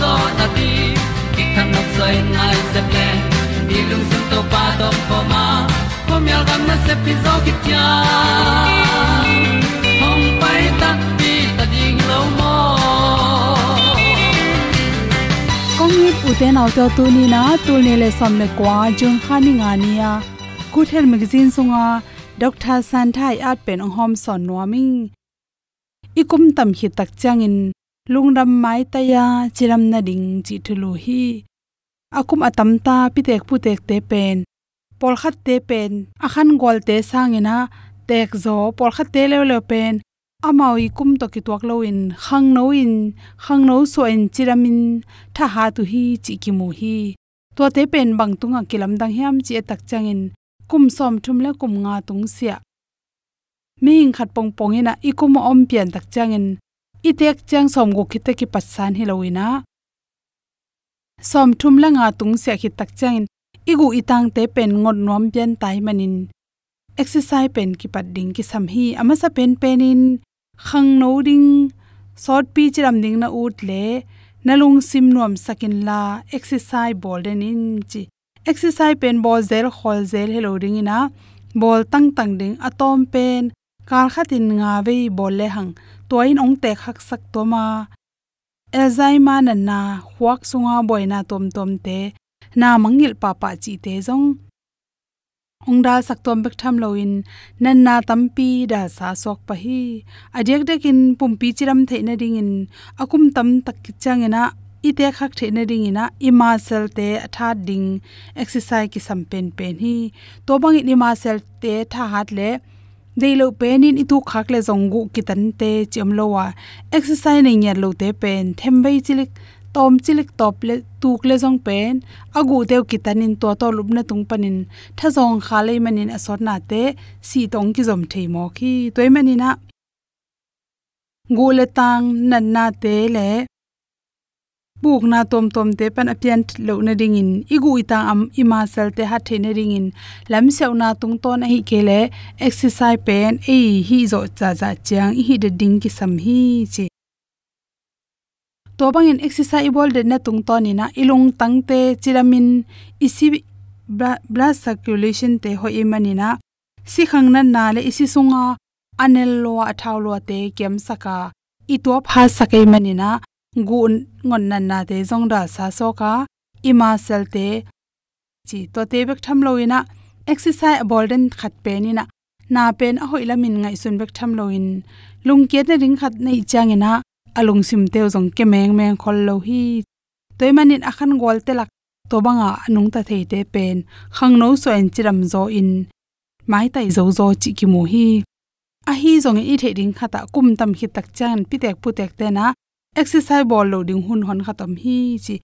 zo na ti ki kan nok sai nai se ple ni lung sun to pa to pa ma. Ko myal gam na se pi zo ki tia hom pai ta ti ta ding lo mo kong ni pu te nau te tu ni na tu ni le som ne kwa jung khani nga nia good health magazine sunga à. dr santhai at pen ong hom son nuaming ikum tam hi tak changin lungram mai ta ya chiram na ding chi thulu hi. Akum atam ta pitek putek te pen. Pol khat te pen. Akhan gol te sangena tek zo pol khat te le le pen. Amawi kum to ki tuak lo in. Khang no in. Khang no so in chiramin tha ha tu hi chi ki mu hi. To te pen bang tunga kilam dang hiam chi tak changin kum som thum le kum nga tung sia. Mi hing khat pong pong ina. Ikum om pian tak changin i tek chang som go khite ki patsan hi loina som thum la nga tung se khi tak changin. Igu itang te pen ngot nom pian tai manin. Exercise pen ki pat ding ki sam hi. Ama sa pen pen in khang no ding. Sort pi chiram ding na ut le. Nalung sim nuam sakin la. Exercise ball den in chi. Exercise pen ball zel, khol zel hello ding ina. Ball tang tang ding. Atom pen kar khatin nga ve bol le hang toin ong te khak sak to ma alzheimer na na huak sunga boina tom tom te. Na mangil pa pa chi te jong sak tom bek tham loin. Nan na tampi da sa sok pa hi. Adek dekin pumpi chiram theina ding in. Akum tam tak changena ite khak theina ding ina. Ima sel te atha ding. Exercise ki sam pen pen hi. To bang ima sel te tha hat le deilo penin itu khak le zongu kitan te chemlo wa. Exercise nei nya lo te pen. Thembei chilik, tom chilik top le, tuk le zong pen. Agu teu kitanin to to lupna tung panin tha zong kha le manin asot na te, si tong ki zom thei mo khi toy manina gule tang, nan na te le buk na tom tom te pan apian lo na ding in. Igu ita am ima sel te ha the na ring in. Lam seu na tung ton hi kele exercise pen e hi zo cha cha chang hi de ding ki sam hi chi. To bang in exercise bol de na tung ton ina ilung tang te chiramin isi blood circulation te ho imanina si khang na na le, isi sunga, anel lo athaw lo te kem saka. I to pha sakai manina gun ngon nan na te jong da sa so ka. Ima sel te chi to te bek tham loina exercise bolden khat pe ni na. Na pen a hoi lamin ngai sun bek tham loin lung ke na ring khat nei changena alung sim te jong ke meng meng khol lo hi. Toy manin akhan gol te lak. To banga anung ta thei te pen. Khang no so en chiram zo in. Mai tai zo zo chi ki mu hi. A hi zong i thei ding khata kum tam hi tak chan pi tek pu tek te na exercise ball lo ding hun hon khatam hi chi.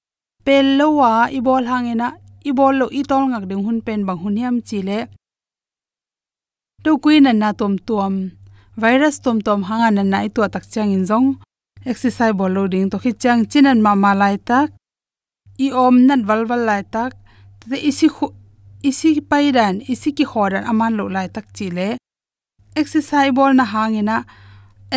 Pel lo wa i ball hangena i ball lo i tol ngak ding hun pen bang hun yam chi le. To kuin na tom tom virus tom tom hanga na nai to tak chang in jong exercise ball lo ding to khi chang chinan ma ma lai tak. I om nan wal wal lai tak. Te isi khu isi paidan isi ki horan aman lo lai tak chi le. Exercise ball na hangena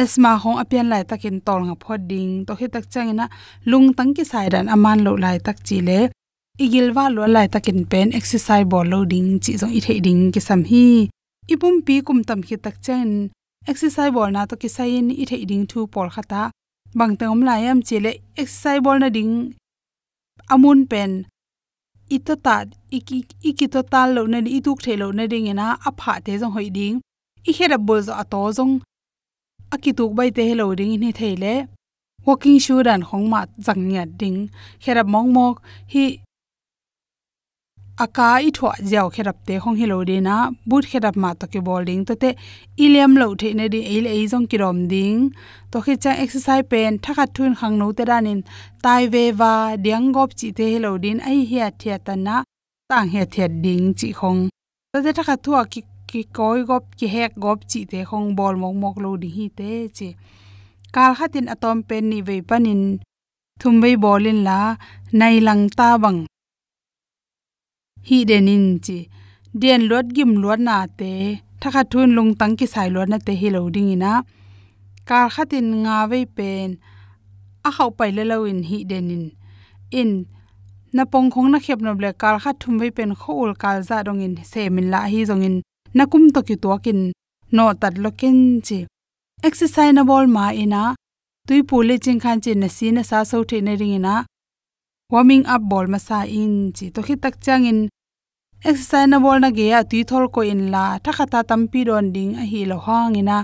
esma hong apian lai takin tol nga phoding to hi tak changina lung tang ki sairan aman lo lai tak chi le. Igil wa lo lai takin pen exercise ball loading chi jong i thei ding ki sam hi. Ipum pi kum tam hi tak chen exercise ball na to ki sain i thei ding thu por khata bang tengom lai am chile exercise ball na ding. Amun pen. Itota iki iki total lo na di tuk thelo na ding ina apha te jong hoi ding. I hera bol zo ato jong akituk bai te hello ding ni theile walking shoe dan khong ma changnya ding. Khera mong mok. Hi. Aka i thwa jaw kherap te khong hello de na. But kherap ma to ke bowling to te iliam lo the ne di ele ei jong ki rom ding. To khi cha exercise pen, thaka thun khang no te ranin tai ve wa diang gop chi te hello din. Ai hi thia ta na. Tang he thia ding chi khong. To te thaka thua ki ki koi gop ki hek gop chi te khong bol mok mok lo di hi te chi kal khatin atom pen ni ve panin thum ve bolin la nai lang ta bang hi denin chi den lot gim lot na te thakha thun lung tang ki sai lot na te hi lo ding ina kal khatin nga ve pen a hau pai le lo in hi denin in na pong khong na khep no ble kal kha thum ve pen khoul kal za dong in se min la hi zong in nakum to ki to kin no tat lokin chi. Exercise na bol ma ina, tui pule ching khan chi na si na sa so the na ring ina warming up bol ma sa in chi. To khi tak chang in exercise na bol na ge ya tui thol ko in la tha tam pi don ding a hi lo hang ina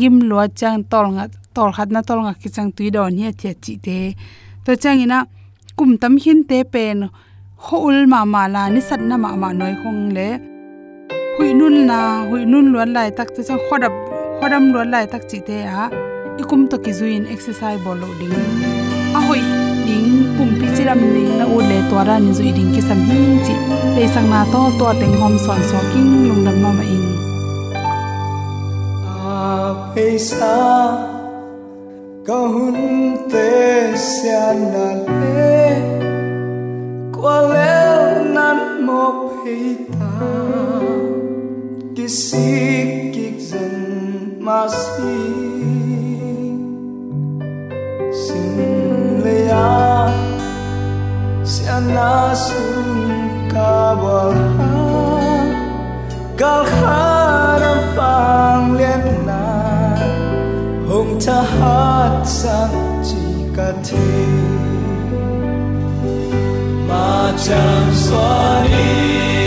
gim lo chang tol nga tol khat na tol nga ki chang tui don hi che chi te. To chang ina kum tam hin te pen hol ma ma la ni sat na ma ma noi khong le hui nun na hui nun luan lai tak tu chang khodap khodam luan lai tak chi te a. Ikum to ki zuin exercise bol lo ding. A hoi ding, pum pi chiram ding na u le to ra ni zui ding ki sam hi chi. Le sang na to to teng hom son so king, lung dam ma ma ing a peisa ko te sian na le. Kwa le nan mo ta. 惜極人馬斯，勝利啊！像那 sun kabalha galhara panglena hong tahat sang chikathe ma chang swani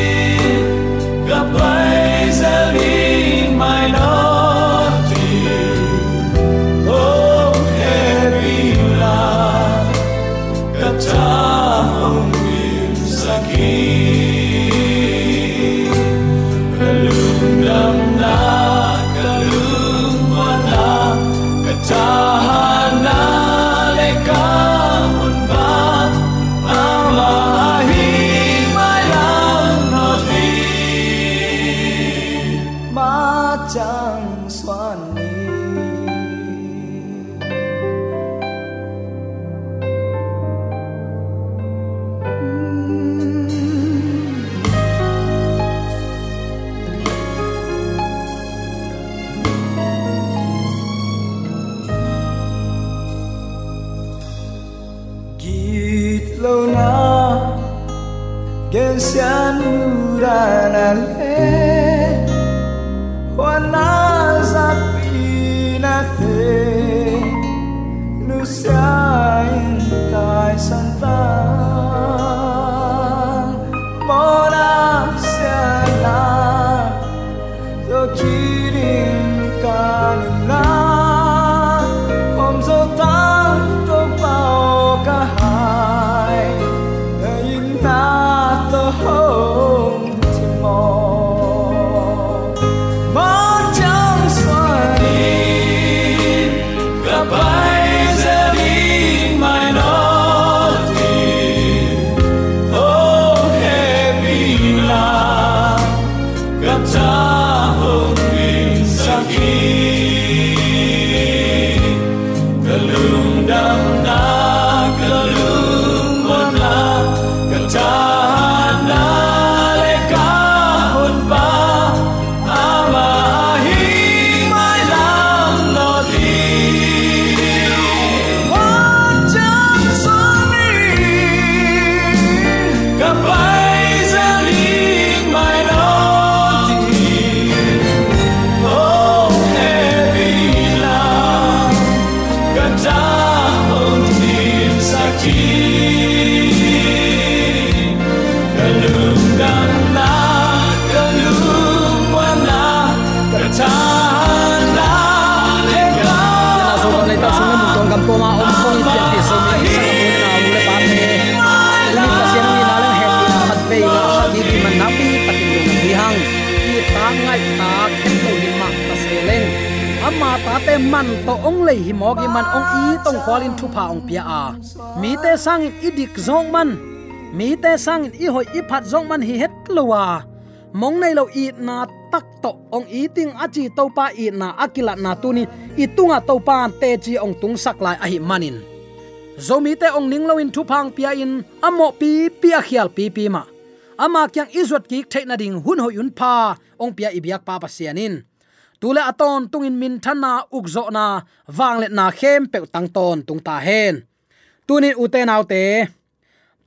ong lei hi mo gi man ong i tong kwalin thu pha ong pia a. Mi te sang i dik zong man. Mi te sang i hoi i phat zong man hi het lowa mong nei lo i na tak to ong i ting achi to pa i na akila na tu ni. I tunga to pa te chi ong tung sak lai a hi manin. Zomi te ong ning lo in thu phang pia in amo pi pia khial pi pi ma. Ama kyang izot ki thaina ding hun ho yun pa, ong pia ibyak pa pasianin tule aton tungin min thana ukzo na wangle na khem pe tang ton tung ta hen. Tuni uten autte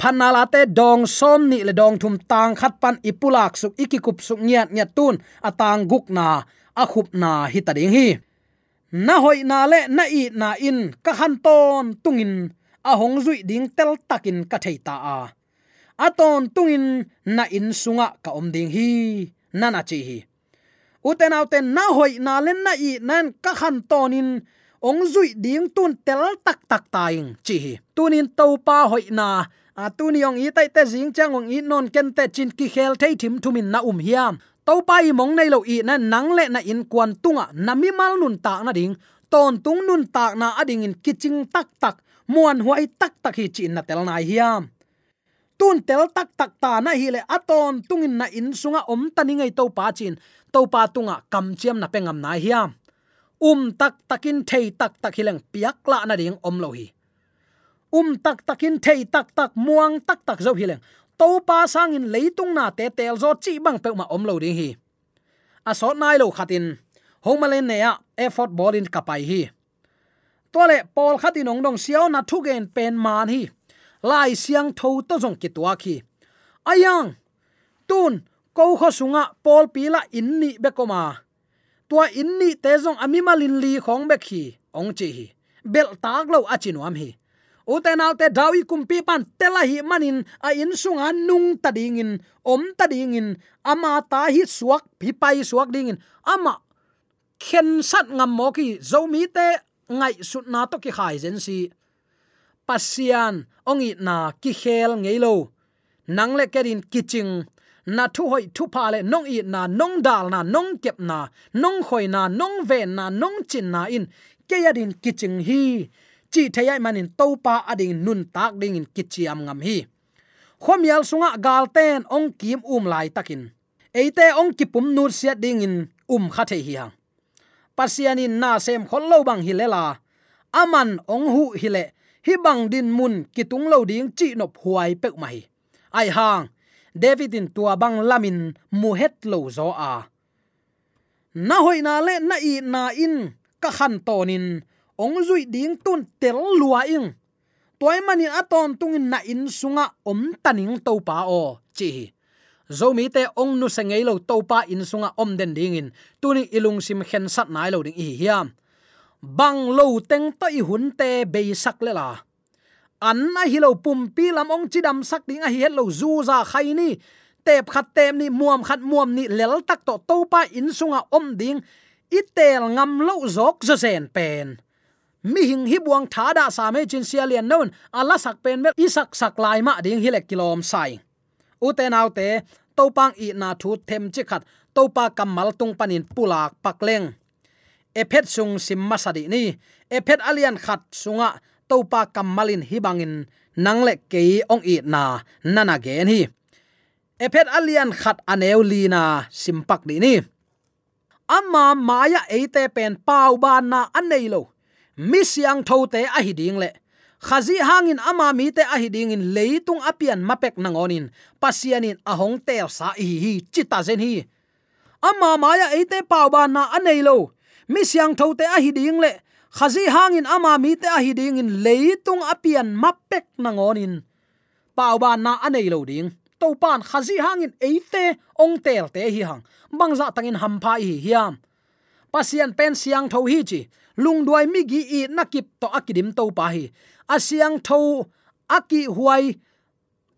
phanala te dong som ni le dong thum tang khat pan ipulak suk ikikup suk ngiat ngiat tun atang guk na, a na hi ta ding hi. Na hoi na le na i na in, ka han ton tungin, a hong zui ding tel takin ka theita a. Aton tungin na in sunga ka om ding hi nana chi hi uten auten na hoi na len na i nan ka khan tonin, ong zui ding tun tel tak tak taing, chi hi. Tunin to pa hoi na, a tuni ong i tai te jing chang ong i non ken te chin ki khel thei thim thumin na um hiam. To pa i mong nei lo i na nang le na in kwan tunga, na mi mal nun ta na ding, ton tung nun ta na ading in kiching tak tak, muan huai tak tak hi chin na tel nai hiam tun tel tak tak ta na hi le aton tungin na in sunga om tani ngai to pa chin. To pa tunga kam chiam na pengam na hiam um tak takin thei tak tak hileng piak la na ding om lo hi. Um tak takin thei tak tak muang tak tak zo hileng. To pa sang in leitung na te tel zo chi bang pe ma om lo ding hi. A so nai lo khatin. Homalen ne ya, effort ball in kapai hi. Tole pol khatin ong dong siao na thu gen pen man hi lai siang tho to jong ki tua khi ayang tun ko kho sunga pol pila inni bekoma tua inni te jong amima lin li khong be khi ong chi hi bel tak lo achinuam hi uten autte dawi kumpi pan tela hi manin a in sunga nung ta ding in om ta ding in ama ta hi suak hi pai suak ding in ama khen sat ngam mo ki zomi te ngai sut na to ki khai zen si pasian, ongi na ki khel ngeilo nang le kerin kiching na thu hoi thu pa le nong i na nong dal na nong kep na, nong khoi na nong ve na nong chin na in. Ke ya din kiching hi, chi thayai manin to pa ading nun tak ding in kichiam ngam hi. Khomial sunga galten ong kim um lai takin. Eite ong kipum nur sia ding in um kha the hi hang. Pasianin na sem khol lo bang hilela aman ong hu hile hi bang din mun kitung lo ding chi nop huai pe mai. Ai hang, david in tua bang lamin mu het lo zo a. Na hoi na le na i na in ka khan tonin ong zui ding tun tel lua ing. Toy manin aton tungin na in sunga om taning to pa o, chi zomi te ong nu sengei lo to pa in sunga om den ding in tuni ilung sim khen sat nai lo ding hi hiam bang lo teng toi hun te be sak le la. An na hi lo pum pi lam ong chi dam sak ding a hi lo zu za khai ni. Tep khat tem ni, muam khat muam ni, lel tak to to pa in sunga om ding. Itel ngam lo zok zo sen pen. Mi hing hi buang tha da sa me chin sia lian non ala sak pen me isak sak lai ma ding hi le kilom sai. U te nau te to pang i na thu them chi khat. To pa kamal tung panin pulak pakleng ephet sung sim masadi ni. Ephet alian khat sunga topa kamalin hibangin nangle ke ong i na nana gen hi. Ephet alian khat aneu lina simpak di ni. Amma maya eite pen pau ban na anei lo. Mi siang thote a hiding le. Khazi hangin ama mi te a hiding in leitung apian mapek nangonin. Pasianin ahong tel sa hi hi chita zen hi. Amma maya eite pau ban na anei lo mi siang tho te a hi ding le. Khazi hangin ama mi te a hi ding in leitung apian mapek nangonin pau ban na anei lo ding. To pan khazi hangin eite ong tel te hi hang. Bangza tangin hampa hi hiam. Pasian pen siang tho hi chi. Lung duai mi gi i nakip to akidim to pa hi. Asiang tho aki huai.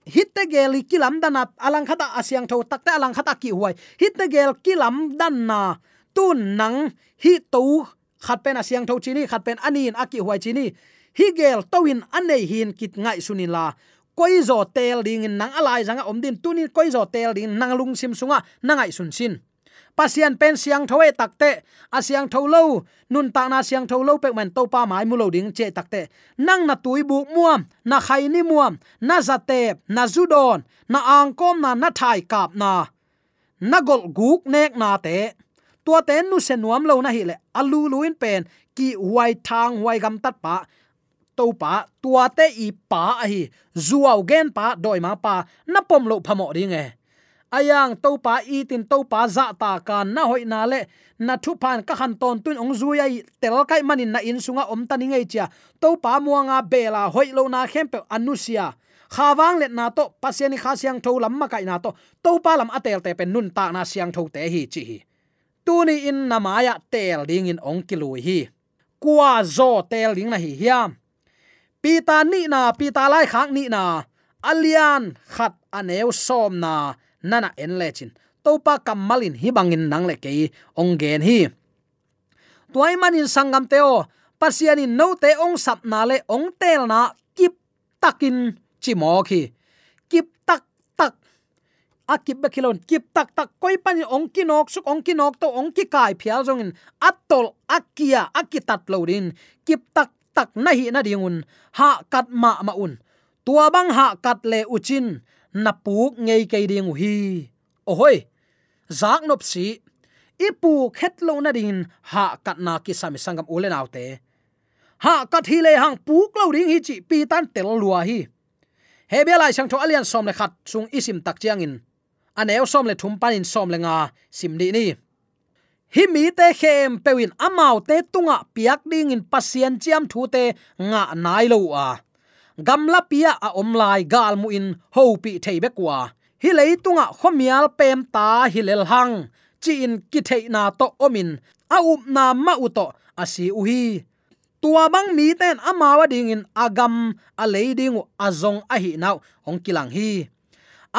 Hitte gel kilam dana alang khata asyang tho takte alang khata ki huai. Hitte gel kilam dan na tun nang hi to khat pen asiang tho chini khat pen anin aki huai chini. Hi gel towin anei hin kit ngai sunin la koi zo tel ding nang alai zanga omdin tunin koi zo tel ding nang lung sim sunga, nangai sun sin. Pasian pen siang thoe takte asiang tho lo, nun ta na siang tholo pek man to pa mai mulo ding che takte nang na tui bu muam, na khai ni muam, na zate na zudon na angkom na na thai kap na. Na gol guk nek na te tua ten nu sen nuam lo na hi le. Alu luin pen ki huai thang, huai gam tat pa to pa tua te i pa a hi zuaw gen pa, doi ma pa. Na pom lo phamo ding e ayang to pa i tin to pa, za ta kan na hoi na le. Na thu pan ka han ton tun ong zu ai, tel kai manin na in sunga om tani ngei cha to pa muanga bela hoi lo na khem pe anusia. Khawang let na to pasiani kha siang tho lam ma kai na to. To pa lam atel te pen nun ta na siang tho te hi chi hi tuni in namaya tel ding in ong kilui hi. Kwa zo tel ding na hi hiam. Pita ni na, pita lai khang ni na. Alian khat aneu som na. Nana en lechin topa kamalin hi bangin nang le ke ong gen hi. Tuai manin sangam teo pasiani no te ong sap na le ong tel na kip takin chi mo khi akip bekilon kip tak tak, koi pani ong nok, suk ong nok, to ongki kai, phial jongin atol akia akitat lorin kip tak tak nahi na dingun ha kat ma ma un, tua bang ha kat le uchin na puk ngei ke ding hi ohoi, zak nop si ipu khet lo na din ha kat na ki sami sangam ule autte ha kat hi le hang puk lo ding hi chi pi tan tel lua hi. Hebelai sang tho alian som le khat sung isim tak chiang in aneu som le thum pan in som lenga nga ni hi mi te khem pewin amau te tunga piak ding in pasien chiam thu te nga nai lo a gamla pia a omlai gal mu in ho pi thei bekwa hi leitunga khomial pem ta hi lel hang. Chi in ki na to omin a up na ma u to asi u hi. Tua bang mi ten amawa ding in agam a leiding azong a hi nau, ong kilang hi.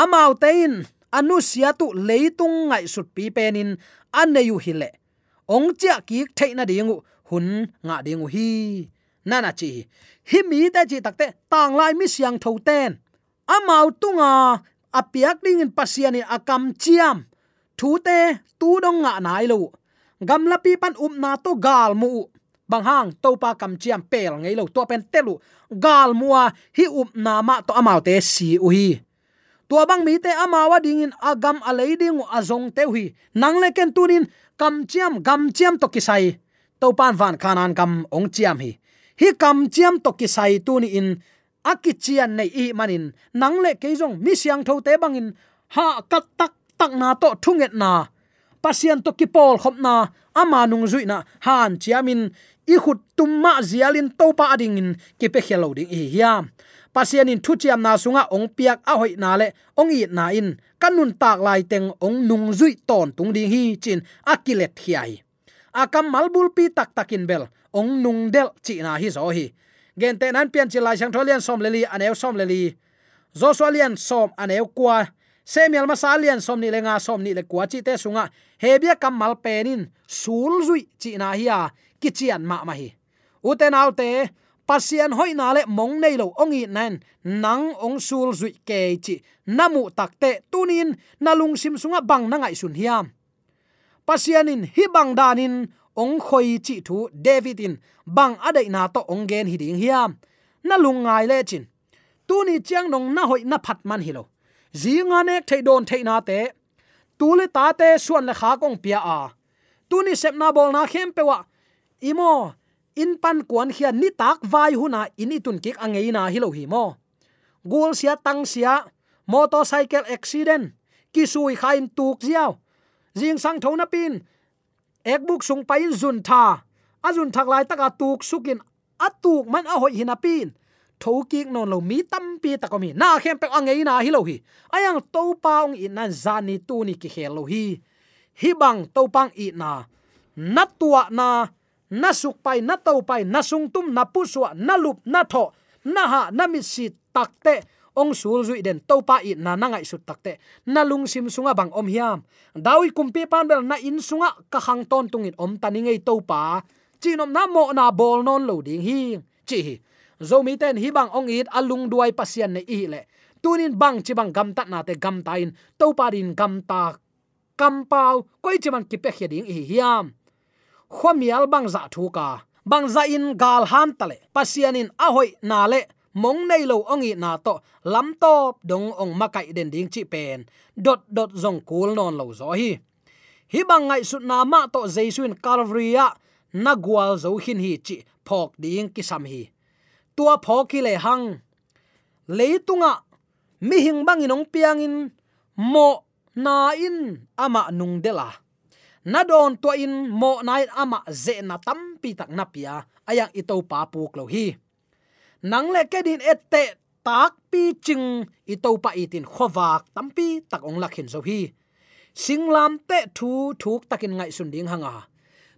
Amau tein anu sia tu leitung ngai sut pi penin aneyu hile ong cha ki theina dingu hun nga dingu hi. Nana chi, hi mi ta chi takte tang lai mi siang tho ten. Amau tunga apiak ding in pasiani akam chiam. Thu te, tu dong nga nai lo gam la pi pan um na to gal mu bang hang to pa kam chiam pel ngei lo to pen telu gal mua hi um na ma to amau te si u hi tua bang mi te amawa ding in agam alei ding azong te hui. Nang le ken tunin kam chiam, gam chiam to kisai. To pan van khanan kam ong chiam hi. Hi kam chiam to kisai tu ni in akichian nei i manin nang le ke jong mi siang tho te bangin ha, kat tak tak na to thunget na. Pasien to kipol khop na, ama nung zui na, han chiamin i khut tumma zialin to pa ading in, ki khelo ding i hiam pasian in thuchiam na sunga ong piak a hoi na le ong i na in. Kanun tak lai teng ong nung zui ton tung ding hi chin akilet hiai. Akam malbul pi tak takin bel, ong nung del chi na hi zo hi. Gen te nan pian chi lai sang tholian som leli anew som leli joshua som anew kwa. Semial masalian som ni lenga som ni le kwa chi te sunga. Hebia kamal penin sul zui chi na hi a kichian ma ma hi. Uten autte pasian hoi na le mong nei lo ongi nan nang ong sul zui ke chi namu takte tunin nalung sim sunga bang na ngai sun hiam. Pasianin hi bang danin ong khoi chi thu davidin bang adai na to ong gen hi ding hiam. Nalung ngai le chin. Tuni chiang nong na hoi na phat man hi lo. Zinga nek thei don thei na te. Tule ta te suan le kha kong pia a. Tuni sep na bol na khem pewa imo in pan kuan hian ni tak vai huna ini tun kik angeina na hi mo. Gul sia, tang sia, motorcycle accident ki sui khain tuk ziaw. Jing sang thona pin, ekbuk sung pain zun tha. Azun thak lai taka tuk sukin atuk man a hoi hinapin thoki non lo mi tam pi ta ko mi na khem pe angeina hi lo hi. Ayang to paung in nan zani tu ni ki khel lo hi. Hi bang to pang i na. Na tua na na suk pai, na to pai, na sung tum, na pu suwa na lup, na tho, na ha, na mi si takte ong sul zui den to pa i na nangai su takte na lung sim sunga bang om hiam. Dawi kumpi pan bel na in sunga, ka hang ton tungin om tani ngei to pa. Chinom na mo na bol non lo ding hi. Chi zomi ten hi bang ong it alung duai pasian ne i le. Tunin bang chi bang gam ta na te gam ta in. To pa din gam ta kam pau. Koi chi man ki pe khia ding hi hiam khomial bang za thu ka. Bang za in gal han tale pasian in ahoi na le. Mong nei lo ongi na to. Lam to dong ong makai den ding chi pen. Dot dot zong kul non lo zo hi. Hi bang ngai sut na ma to jaisuin calvary na gwal zo hin hi chi phok ding ki sam hi. Tua phok ki le hang. Leitunga, mi hing bang inong piang in, mo na in ama nung de la na don to in mo nai ama ze na tampi tak na pia, ayang ito pa puk lo hi. Nang le ke din ette tak pi ching ito pa itin khowak tampi tak ong lakhin zo hi. Singlam te thu thuk takin ngai sun ding hanga.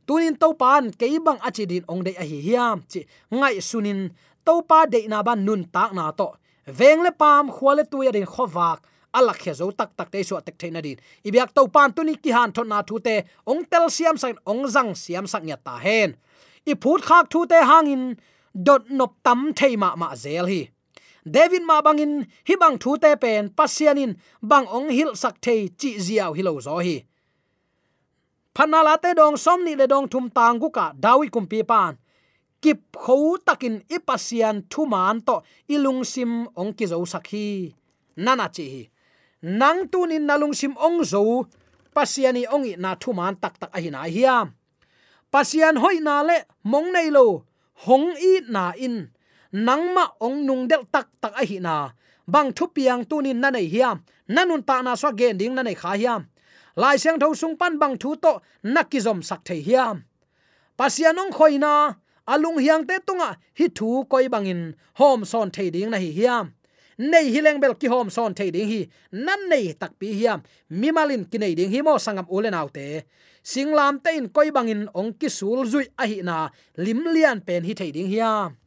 Tunin to pan ke bang achi din ong de a hi hiam, chi ngai sunin to pa de na ban nun tak na to. Veng le pam khwale tu ya din khowak ala khe zo tak tak te so tek theina din. Ibyak to pan tu ni ki han thon na thu te, ong tel siam sang, ong zang siam sang ya ta hen. I phut khak thu te hangin, dot nop tam thei ma ma zel hi. David ma bangin hi bang thu te pen pasianin bang ong hil sak thei chi ziaw hi lo zo hi. Phanala te dong som ni le dong thum tang gu ka dawi kum pi pan. Kip kho takin ipasian thuman to ilung sim ong ki zo sakhi nana chi hi nang tunin nalung sim ong zo pasiani ong i na thu man tak tak a hi hiam. Pasian hoi na le mong nei lo, hong i na in. Nangma ong nung del tak tak a na bang thu piang tunin na nei hiam. Nanun ta na so gen ding na nei kha hiam. Lai siang tho sung pan bang thu to nakizom sak the hiam. Pasianong khoina alung hiang te tunga hi thu koi bangin hom son thei ding na hi hiam nei hileng bel ki hom son thei ding hi, nan nei tak pi hiam mimalin ki nei ding hi mo sangam ulen autte singlam te in koi bangin ong ki sul zui a hi na, lim lian pen hi thei ding hiam.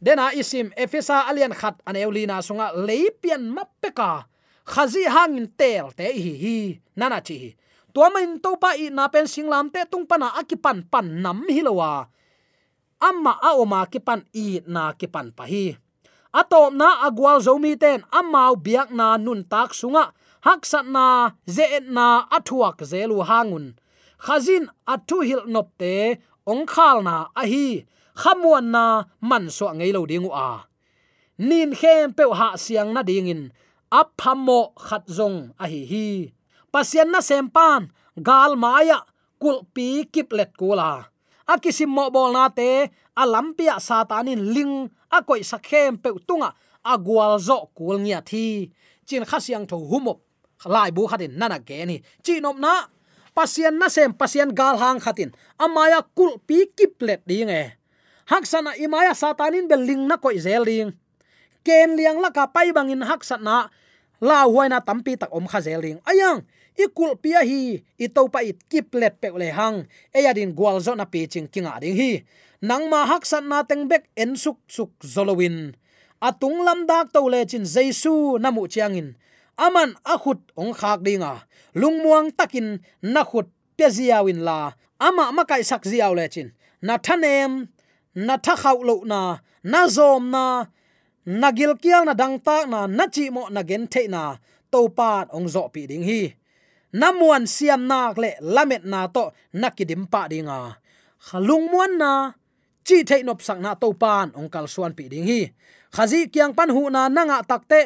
Dena isim efesa alian khat an eulina sunga leipian mappeka khazi hangin tel te hi hi, nana chi hi. To main to pa i na pen singlam te tung pana akipan pan nam hilowa amma aoma kipan i na kipan pa hi atom na agwal zomi ten amau biak na nun tak sunga. Haksat na ze na athuak zelu hangun. Khazin athu hil nop te ong khal na ahi. Khamuan na man so ngei lo dingu a. Nin khem pe ha siang na dingin. Aphamo khat zong ahi hi. Pasian na sempan gal maya kul pi kiplet kula akisim mo bol na te alampia satanin ling akoi sakhem pe tunga agwal zo kul nia thi. Chin khasiang tho humop lai bu khatin nana ge ni. Chinom na, pasien na sem pasien gal hang khatin amaya kul pi kiplet ding e. Haksana imaya satanin bel ling na koi zeling ken liang la ka pai bangin haksana la huaina tampi tak om kha zeling ayang ikul pia hi itopa it kiplet pe le hang. E gwalzo na pi ching kinga ding hi. Nang ma haksat na teng bek en suk suk zolowin. Atung lam dak to le chin jaisu namu chiangin. Aman akhut ong khak dinga lungmuang takin na khut peziawin la. Ama makai sak ziaw le chin. Na thanem, na tha khau lo na na zom na na gil kial na dang ta na na chi mo na gen the na. To pat ong zo pi ding hi namuan siam nak le, lamet na to nakidim pa dinga khalung muan na, chi thei nop sak na to pan, ong kal suan pi ding hi. Khazi kyang pan hu na nanga takte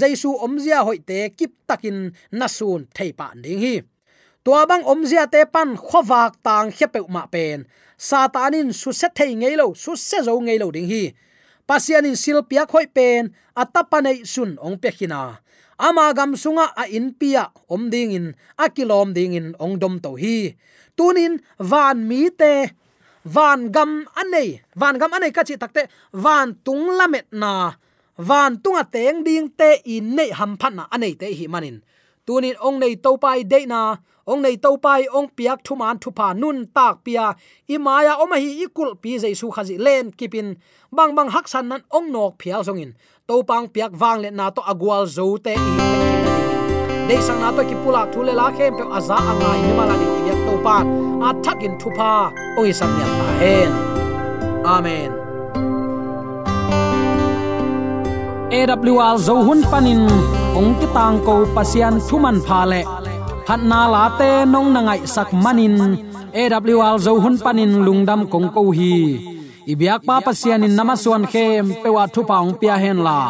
jaisu omzia hoite kip takin nasun thei pa ding hi. Tua bang omzia te pan khowak tang khepe ma pen. Satanin su se thei ngei lo, su se zo ngei lo ding hi. Pasianin silpia khoi pen atapanei sun ong pekhina ama gam sunga a in pia, om ding in akilom ding in ong dom to hi. Tunin van mi te, van gam anei, van gam anei kachi takte van tung lamet na, van tunga teng ding te in nei ham phat na anei te hi manin. Tunin ong nei to pai de na ong nei to pai ong piak thuman thupa nun tak pia. Imaya omahi hi ikul pi jaisu khazi len kipin bang bang hak san nan ong nok phial songin to pang piak wang le na to agwal zo te i dei sang na to ki pula thule la khem pe aza anga i mala ni yak to pan a thakin thupa ong isam sam ya ta hen amen. AWR zo hun panin ong ki tang ko pasian thuman pha le phat na la te nong na ngai sak manin. Awl zo hun panin lungdam kong ko hi. Ibyak pa pasian in namaswan khem pewa thu paung pia hen la.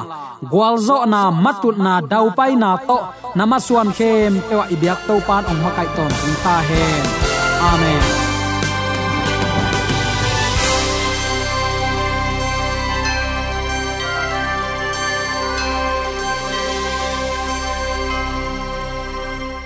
Gwalzo na matut na dau pai na to namaswan khem pewa ibyak to pan ong makai ton ta hen. Amen.